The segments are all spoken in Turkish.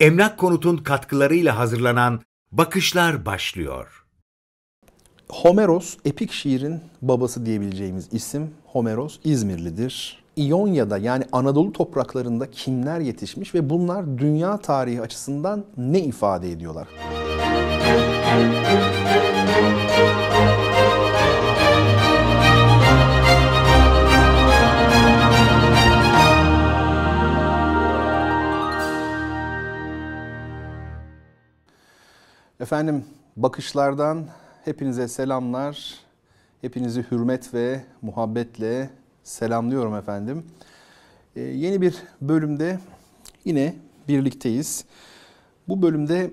Emlak Konut'un katkılarıyla hazırlanan Bakışlar başlıyor. Homeros, epik şiirin babası diyebileceğimiz isim Homeros İzmirlidir. İonya'da yani Anadolu topraklarında kimler yetişmiş ve bunlar dünya tarihi açısından ne ifade ediyorlar? Efendim bakışlardan hepinize selamlar. Hepinizi hürmet ve muhabbetle selamlıyorum efendim. Ee, yeni bir bölümde yine birlikteyiz. Bu bölümde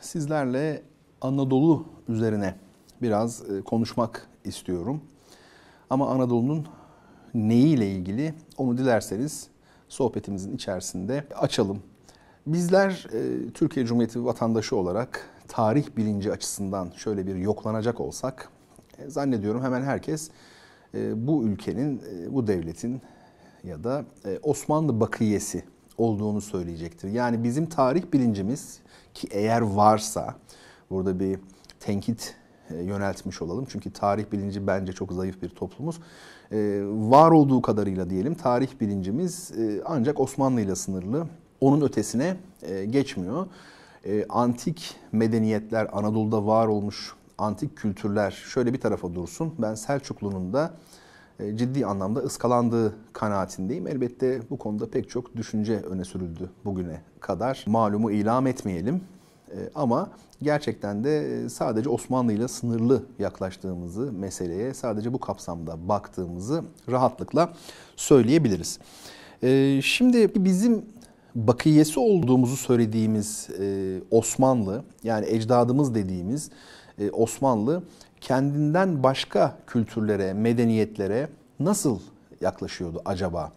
sizlerle Anadolu üzerine biraz e, konuşmak istiyorum. Ama Anadolu'nun neyiyle ilgili onu dilerseniz sohbetimizin içerisinde açalım. Bizler e, Türkiye Cumhuriyeti vatandaşı olarak tarih bilinci açısından şöyle bir yoklanacak olsak e, zannediyorum hemen herkes e, bu ülkenin, e, bu devletin ya da Osmanlı bakiyesi olduğunu söyleyecektir. Yani bizim tarih bilincimiz ki eğer varsa burada bir tenkit yöneltmiş olalım. Çünkü tarih bilinci bence çok zayıf bir toplumuz. Var olduğu kadarıyla diyelim tarih bilincimiz ancak Osmanlı ile sınırlı. Onun ötesine geçmiyor e, antik medeniyetler, Anadolu'da var olmuş antik kültürler şöyle bir tarafa dursun. Ben Selçuklu'nun da e, ciddi anlamda ıskalandığı kanaatindeyim. Elbette bu konuda pek çok düşünce öne sürüldü bugüne kadar. Malumu ilam etmeyelim. E, ama gerçekten de sadece Osmanlı ile sınırlı yaklaştığımızı meseleye, sadece bu kapsamda baktığımızı rahatlıkla söyleyebiliriz. E, şimdi bizim bakiyesi olduğumuzu söylediğimiz e, Osmanlı yani ecdadımız dediğimiz e, Osmanlı kendinden başka kültürlere, medeniyetlere nasıl yaklaşıyordu acaba?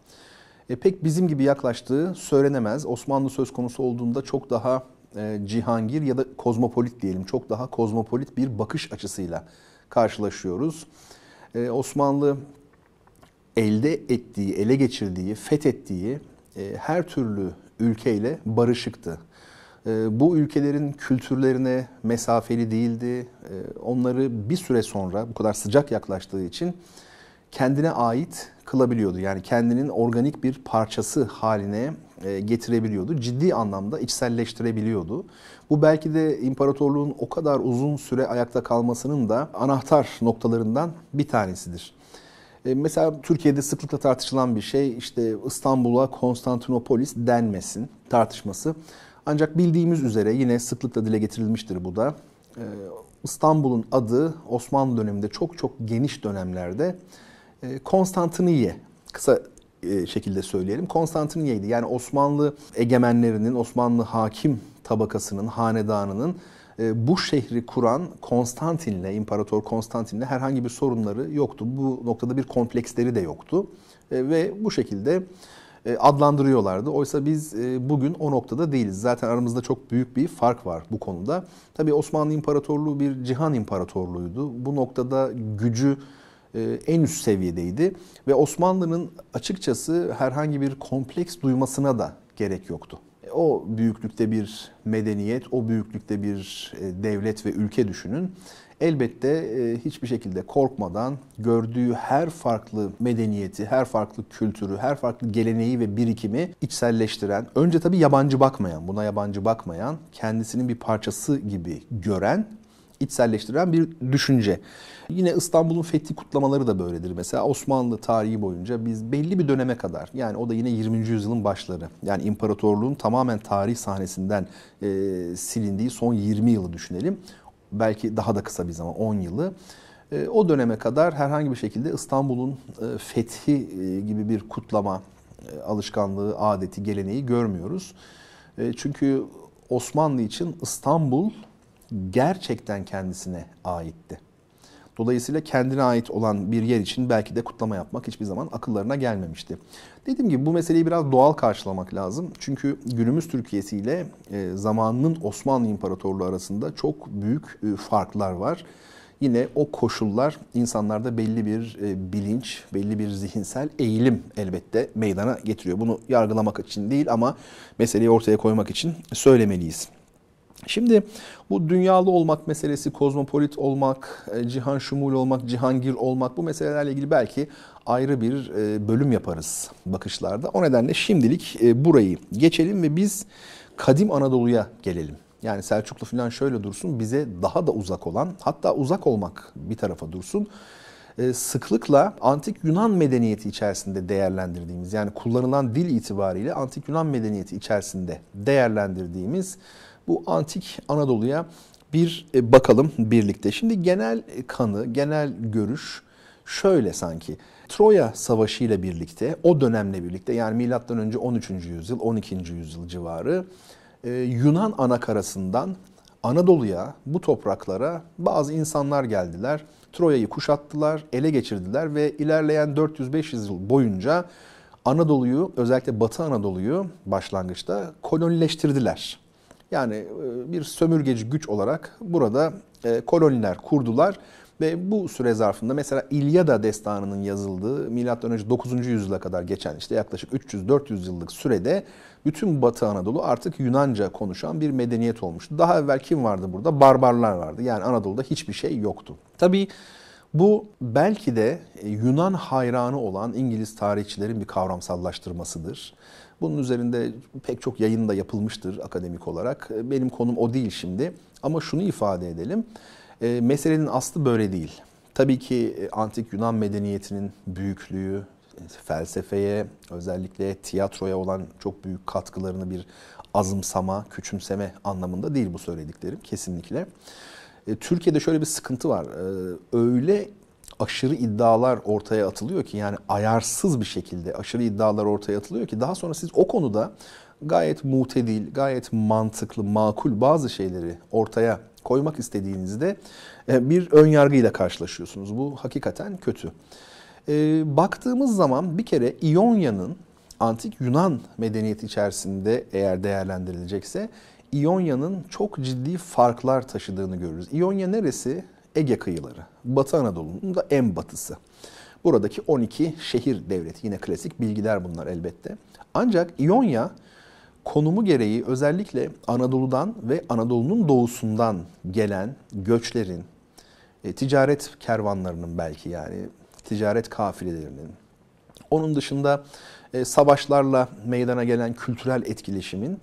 E, pek bizim gibi yaklaştığı söylenemez. Osmanlı söz konusu olduğunda çok daha e, cihangir ya da kozmopolit diyelim çok daha kozmopolit bir bakış açısıyla karşılaşıyoruz. Osmanlı elde ettiği, ele geçirdiği, fethettiği e, her türlü ülkeyle barışıktı. Ee, bu ülkelerin kültürlerine mesafeli değildi. Ee, onları bir süre sonra bu kadar sıcak yaklaştığı için kendine ait kılabiliyordu. Yani kendinin organik bir parçası haline e, getirebiliyordu. Ciddi anlamda içselleştirebiliyordu. Bu belki de imparatorluğun o kadar uzun süre ayakta kalmasının da anahtar noktalarından bir tanesidir. E, mesela Türkiye'de sıklıkla tartışılan bir şey işte İstanbul'a Konstantinopolis denmesin tartışması. Ancak bildiğimiz üzere yine sıklıkla dile getirilmiştir bu da. E, İstanbul'un adı Osmanlı döneminde çok çok geniş dönemlerde e, Konstantiniye kısa şekilde söyleyelim. Konstantiniye'ydi. Yani Osmanlı egemenlerinin, Osmanlı hakim tabakasının, hanedanının e, bu şehri kuran Konstantin'le, İmparator Konstantin'le herhangi bir sorunları yoktu. Bu noktada bir kompleksleri de yoktu. E, ve bu şekilde e, adlandırıyorlardı. Oysa biz bugün o noktada değiliz. Zaten aramızda çok büyük bir fark var bu konuda. Tabii Osmanlı İmparatorluğu bir cihan imparatorluğuydu. Bu noktada gücü en üst seviyedeydi. Ve Osmanlı'nın açıkçası herhangi bir kompleks duymasına da gerek yoktu o büyüklükte bir medeniyet, o büyüklükte bir e, devlet ve ülke düşünün. Elbette e, hiçbir şekilde korkmadan gördüğü her farklı medeniyeti, her farklı kültürü, her farklı geleneği ve birikimi içselleştiren, önce tabii yabancı bakmayan, buna yabancı bakmayan, kendisinin bir parçası gibi gören içselleştiren bir düşünce. Yine İstanbul'un fethi kutlamaları da böyledir. Mesela Osmanlı tarihi boyunca biz belli bir döneme kadar yani o da yine 20. yüzyılın başları. Yani imparatorluğun tamamen tarih sahnesinden e, silindiği son 20 yılı düşünelim. Belki daha da kısa bir zaman 10 yılı. E, o döneme kadar herhangi bir şekilde İstanbul'un e, fethi e, gibi bir kutlama e, alışkanlığı, adeti, geleneği görmüyoruz. E, çünkü Osmanlı için İstanbul gerçekten kendisine aitti. Dolayısıyla kendine ait olan bir yer için belki de kutlama yapmak hiçbir zaman akıllarına gelmemişti. Dediğim gibi bu meseleyi biraz doğal karşılamak lazım. Çünkü günümüz Türkiye'si ile zamanının Osmanlı İmparatorluğu arasında çok büyük e, farklar var. yine o koşullar insanlarda belli bir e, bilinç, belli bir zihinsel eğilim elbette meydana getiriyor. Bunu yargılamak için değil ama meseleyi ortaya koymak için söylemeliyiz. Şimdi bu dünyalı olmak meselesi, kozmopolit olmak, e, cihan şumul olmak, cihangir olmak bu meselelerle ilgili belki ayrı bir e, bölüm yaparız bakışlarda. O nedenle şimdilik e, burayı geçelim ve biz kadim Anadolu'ya gelelim. Yani Selçuklu falan şöyle dursun bize daha da uzak olan hatta uzak olmak bir tarafa dursun sıklıkla antik Yunan medeniyeti içerisinde değerlendirdiğimiz yani kullanılan dil itibariyle antik Yunan medeniyeti içerisinde değerlendirdiğimiz bu antik Anadolu'ya bir e, bakalım birlikte. Şimdi genel kanı, genel görüş şöyle sanki. Troya Savaşı ile birlikte, o dönemle birlikte yani milattan önce 13. yüzyıl, 12. yüzyıl civarı e, Yunan anakarasından Anadolu'ya, bu topraklara bazı insanlar geldiler. Troya'yı kuşattılar, ele geçirdiler ve ilerleyen 400-500 yıl boyunca Anadolu'yu, özellikle Batı Anadolu'yu başlangıçta kolonileştirdiler. Yani e, bir sömürgeci güç olarak burada e, koloniler kurdular ve bu süre zarfında mesela İlyada destanının yazıldığı M.Ö. 9. yüzyıla kadar geçen işte yaklaşık 300-400 yıllık sürede bütün Batı Anadolu artık Yunanca konuşan bir medeniyet olmuştu. Daha evvel kim vardı burada? Barbarlar vardı. Yani Anadolu'da hiçbir şey yoktu. Tabii bu belki de e, Yunan hayranı olan İngiliz tarihçilerin bir kavramsallaştırmasıdır. Bunun üzerinde pek çok yayın da yapılmıştır akademik olarak. Benim konum o değil şimdi. Ama şunu ifade edelim. E, meselenin aslı böyle değil. Tabii ki e, antik Yunan medeniyetinin büyüklüğü, felsefeye, özellikle tiyatroya olan çok büyük katkılarını bir azımsama, küçümseme anlamında değil bu söylediklerim kesinlikle. E, Türkiye'de şöyle bir sıkıntı var. Öyle aşırı iddialar ortaya atılıyor ki yani ayarsız bir şekilde aşırı iddialar ortaya atılıyor ki daha sonra siz o konuda gayet mutedil, gayet mantıklı, makul bazı şeyleri ortaya koymak istediğinizde e, bir ön yargıyla karşılaşıyorsunuz. Bu hakikaten kötü. E, baktığımız zaman bir kere İonya'nın antik Yunan medeniyeti içerisinde eğer değerlendirilecekse İonya'nın çok ciddi farklar taşıdığını görürüz. İonya neresi? Ege kıyıları. Batı Anadolu'nun da en batısı. Buradaki 12 şehir devleti. Yine klasik bilgiler bunlar elbette. Ancak İonya konumu gereği özellikle Anadolu'dan ve Anadolu'nun doğusundan gelen göçlerin, e, ticaret kervanlarının belki yani ticaret kafilelerinin, onun dışında e, savaşlarla meydana gelen kültürel etkileşimin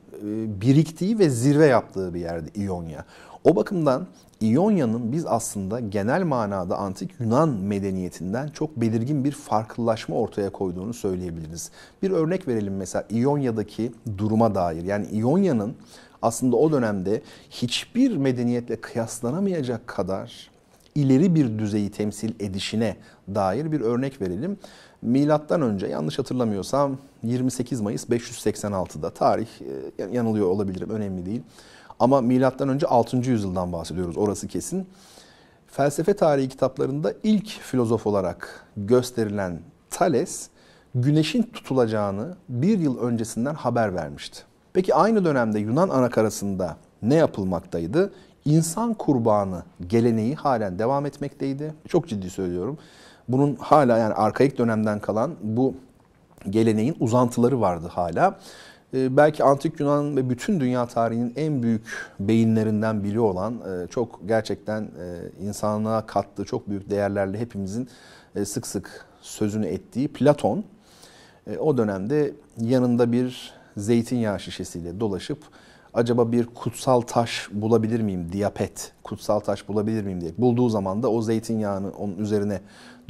biriktiği ve zirve yaptığı bir yerdi İonya. O bakımdan İonya'nın biz aslında genel manada antik Yunan medeniyetinden çok belirgin bir farklılaşma ortaya koyduğunu söyleyebiliriz. Bir örnek verelim mesela İonya'daki duruma dair. Yani İonya'nın aslında o dönemde hiçbir medeniyetle kıyaslanamayacak kadar ileri bir düzeyi temsil edişine dair bir örnek verelim. Milattan önce yanlış hatırlamıyorsam 28 Mayıs 586'da tarih e, yanılıyor olabilirim önemli değil. Ama milattan önce 6. yüzyıldan bahsediyoruz orası kesin. Felsefe tarihi kitaplarında ilk filozof olarak gösterilen Thales güneşin tutulacağını bir yıl öncesinden haber vermişti. Peki aynı dönemde Yunan anakarasında ne yapılmaktaydı? İnsan kurbanı geleneği halen devam etmekteydi. Çok ciddi söylüyorum. Bunun hala yani arkaik dönemden kalan bu geleneğin uzantıları vardı hala. Ee, belki antik Yunan ve bütün dünya tarihinin en büyük beyinlerinden biri olan e, çok gerçekten e, insanlığa kattığı çok büyük değerlerle hepimizin e, sık sık sözünü ettiği Platon o dönemde yanında bir zeytinyağı şişesiyle dolaşıp acaba bir kutsal taş bulabilir miyim? Diyapet, kutsal taş bulabilir miyim diye bulduğu zaman da o zeytinyağını onun üzerine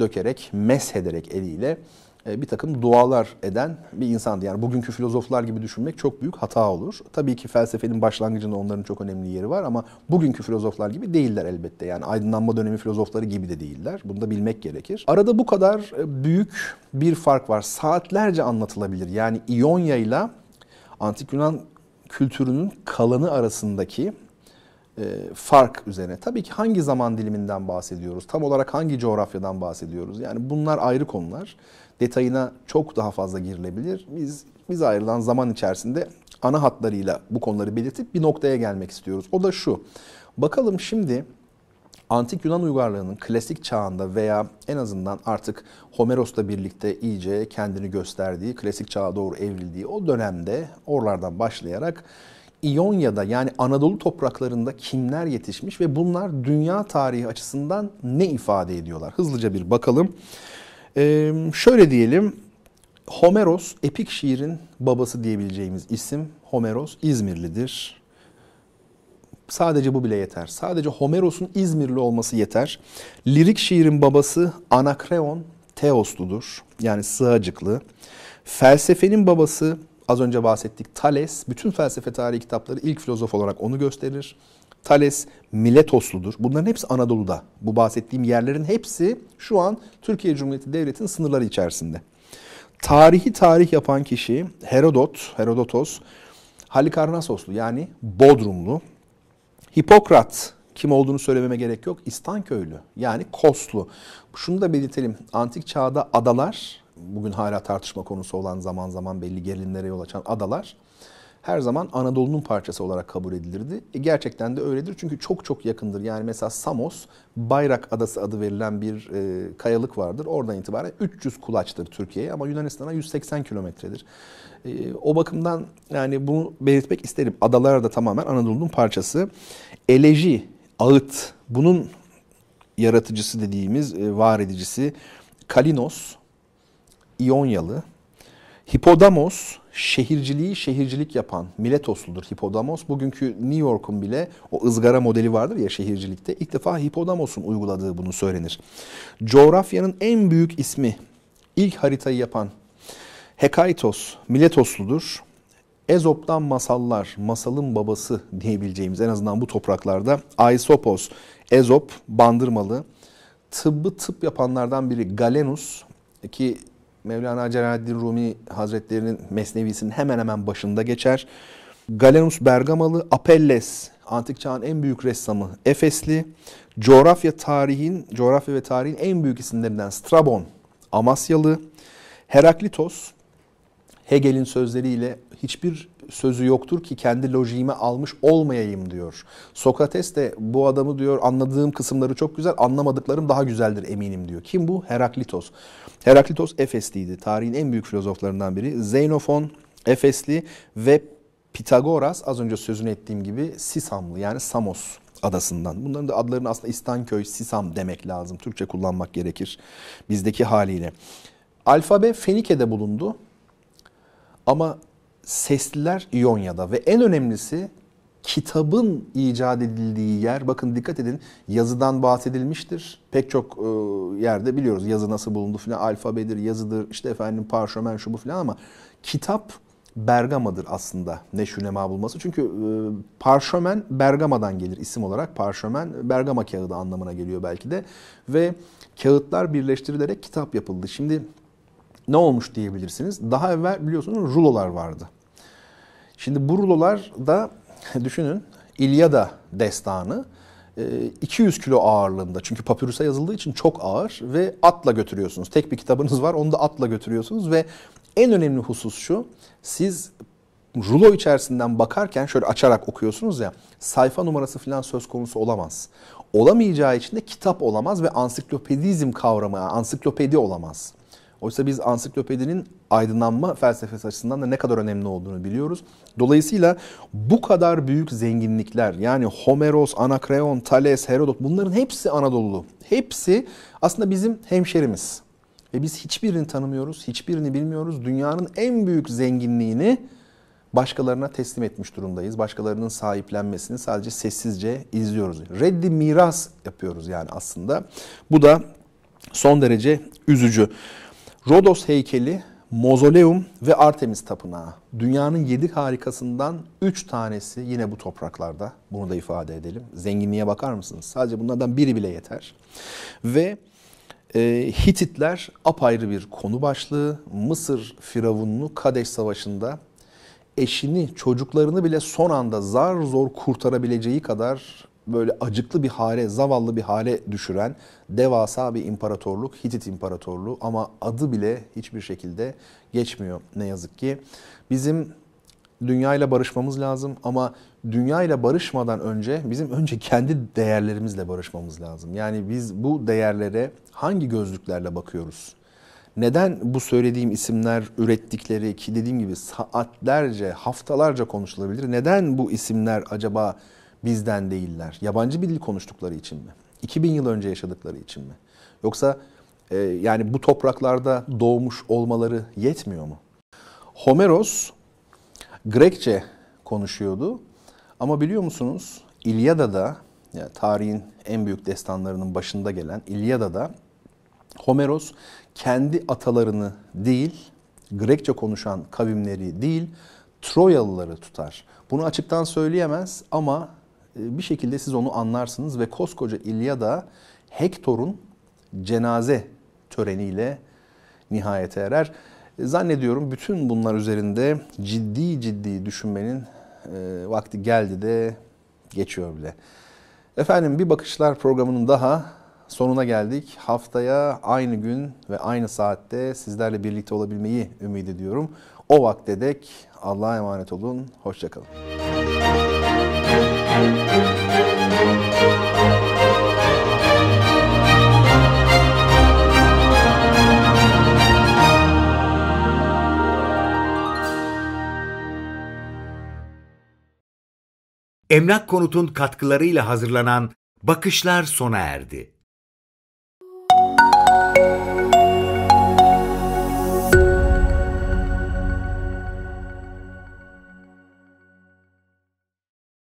dökerek, mesh ederek eliyle e, bir takım dualar eden bir insandı. Yani bugünkü filozoflar gibi düşünmek çok büyük hata olur. Tabii ki felsefenin başlangıcında onların çok önemli yeri var ama bugünkü filozoflar gibi değiller elbette. Yani aydınlanma dönemi filozofları gibi de değiller. Bunu da bilmek gerekir. Arada bu kadar e, büyük bir fark var. Saatlerce anlatılabilir. Yani İonya ile Antik Yunan kültürünün kalanı arasındaki fark üzerine. Tabii ki hangi zaman diliminden bahsediyoruz? Tam olarak hangi coğrafyadan bahsediyoruz? Yani bunlar ayrı konular detayına çok daha fazla girilebilir. Biz biz ayrılan zaman içerisinde ana hatlarıyla bu konuları belirtip bir noktaya gelmek istiyoruz. O da şu. Bakalım şimdi antik Yunan uygarlığının klasik çağında veya en azından artık Homeros'la birlikte iyice kendini gösterdiği, klasik çağa doğru evrildiği o dönemde oralardan başlayarak İonya'da yani Anadolu topraklarında kimler yetişmiş ve bunlar dünya tarihi açısından ne ifade ediyorlar? Hızlıca bir bakalım. Ee, şöyle diyelim, Homeros epik şiirin babası diyebileceğimiz isim Homeros İzmirlidir. Sadece bu bile yeter. Sadece Homeros'un İzmirli olması yeter. Lirik şiirin babası Anakreon Teosludur. Yani sığacıklı. Felsefenin babası az önce bahsettik Thales. Bütün felsefe tarihi kitapları ilk filozof olarak onu gösterir. Thales Miletosludur. Bunların hepsi Anadolu'da. Bu bahsettiğim yerlerin hepsi şu an Türkiye Cumhuriyeti Devleti'nin sınırları içerisinde. Tarihi tarih yapan kişi Herodot, Herodotos, Halikarnassoslu yani Bodrumlu. Hipokrat kim olduğunu söylememe gerek yok. İstanköylü yani Koslu. Şunu da belirtelim. Antik çağda adalar, bugün hala tartışma konusu olan zaman zaman belli gerilimlere yol açan adalar her zaman Anadolu'nun parçası olarak kabul edilirdi. E gerçekten de öyledir çünkü çok çok yakındır. Yani mesela Samos, Bayrak Adası adı verilen bir e, kayalık vardır. Oradan itibaren 300 kulaçtır Türkiye'ye ama Yunanistan'a 180 kilometredir. E, o bakımdan yani bunu belirtmek isterim. Adalar da tamamen Anadolu'nun parçası. Eleji, ağıt, bunun yaratıcısı dediğimiz, e, var edicisi Kalinos, İonyalı. Hipodamos, şehirciliği şehircilik yapan Miletosludur Hipodamos. Bugünkü New York'un bile o ızgara modeli vardır ya şehircilikte. İlk defa Hipodamos'un uyguladığı bunu söylenir. Coğrafyanın en büyük ismi, ilk haritayı yapan Hekaitos Miletosludur. Ezop'tan masallar, masalın babası diyebileceğimiz en azından bu topraklarda Aesopos, Ezop, Bandırmalı. Tıbbı tıp yapanlardan biri Galenus ki Mevlana Celaleddin Rumi Hazretleri'nin Mesnevisinin hemen hemen başında geçer. Galenus Bergamalı, Apelles, antik çağın en büyük ressamı Efesli, coğrafya tarihin, coğrafya ve tarihin en büyük isimlerinden Strabon, Amasyalı, Heraklitos, Hegel'in sözleriyle hiçbir sözü yoktur ki kendi lojiğime almış olmayayım diyor. Sokrates de bu adamı diyor anladığım kısımları çok güzel, anlamadıklarım daha güzeldir eminim diyor. Kim bu? Heraklitos. Heraklitos Efesliydi. Tarihin en büyük filozoflarından biri. Xenofon Efesli ve Pitagoras az önce sözünü ettiğim gibi Sisamlı yani Samos adasından. Bunların da adlarını aslında İstanköy, Sisam demek lazım. Türkçe kullanmak gerekir bizdeki haliyle. Alfabe Fenike'de bulundu. Ama sesliler İonya'da ve en önemlisi kitabın icat edildiği yer. Bakın dikkat edin yazıdan bahsedilmiştir. Pek çok e, yerde biliyoruz yazı nasıl bulundu filan alfabedir, yazıdır, işte efendim parşömen şu bu filan ama kitap Bergama'dır aslında neşünema bulması. Çünkü e, parşömen Bergama'dan gelir isim olarak. Parşömen Bergama kağıdı anlamına geliyor belki de. Ve kağıtlar birleştirilerek kitap yapıldı. Şimdi ne olmuş diyebilirsiniz. Daha evvel biliyorsunuz rulolar vardı. Şimdi bu rulolar da düşünün İlyada destanı 200 e, kilo ağırlığında. Çünkü papürusa yazıldığı için çok ağır ve atla götürüyorsunuz. Tek bir kitabınız var onu da atla götürüyorsunuz ve en önemli husus şu. Siz rulo içerisinden bakarken şöyle açarak okuyorsunuz ya sayfa numarası falan söz konusu olamaz. Olamayacağı için de kitap olamaz ve ansiklopedizm kavramı, ansiklopedi olamaz. Oysa biz ansiklopedinin aydınlanma felsefesi açısından da ne kadar önemli olduğunu biliyoruz. Dolayısıyla bu kadar büyük zenginlikler yani Homeros, Anakreon, Thales, Herodot bunların hepsi Anadolu. Hepsi aslında bizim hemşerimiz. Ve biz hiçbirini tanımıyoruz, hiçbirini bilmiyoruz. Dünyanın en büyük zenginliğini başkalarına teslim etmiş durumdayız. Başkalarının sahiplenmesini sadece sessizce izliyoruz. Reddi miras yapıyoruz yani aslında. Bu da son derece üzücü. Rodos heykeli, Mozoleum ve Artemis Tapınağı. Dünyanın yedi harikasından üç tanesi yine bu topraklarda. Bunu da ifade edelim. Zenginliğe bakar mısınız? Sadece bunlardan biri bile yeter. Ve e, Hititler apayrı bir konu başlığı. Mısır Firavunlu Kadeş Savaşı'nda eşini, çocuklarını bile son anda zar zor kurtarabileceği kadar böyle acıklı bir hale, zavallı bir hale düşüren devasa bir imparatorluk, Hitit İmparatorluğu ama adı bile hiçbir şekilde geçmiyor ne yazık ki. Bizim dünya ile barışmamız lazım ama dünya ile barışmadan önce bizim önce kendi değerlerimizle barışmamız lazım. Yani biz bu değerlere hangi gözlüklerle bakıyoruz? Neden bu söylediğim isimler ürettikleri ki dediğim gibi saatlerce, haftalarca konuşulabilir. Neden bu isimler acaba bizden değiller? Yabancı bir dil konuştukları için mi? 2000 yıl önce yaşadıkları için mi? Yoksa e, yani bu topraklarda doğmuş olmaları yetmiyor mu? Homeros Grekçe konuşuyordu. Ama biliyor musunuz İlyada'da yani tarihin en büyük destanlarının başında gelen İlyada'da Homeros kendi atalarını değil, Grekçe konuşan kavimleri değil, Troyalıları tutar. Bunu açıktan söyleyemez ama bir şekilde siz onu anlarsınız ve koskoca İlyada Hektor'un cenaze töreniyle nihayete erer. Zannediyorum bütün bunlar üzerinde ciddi ciddi düşünmenin e, vakti geldi de geçiyor bile. Efendim bir bakışlar programının daha sonuna geldik. Haftaya aynı gün ve aynı saatte sizlerle birlikte olabilmeyi ümit ediyorum. O vakte dek Allah'a emanet olun. Hoşçakalın. Emlak Konut'un katkılarıyla hazırlanan Bakışlar sona erdi.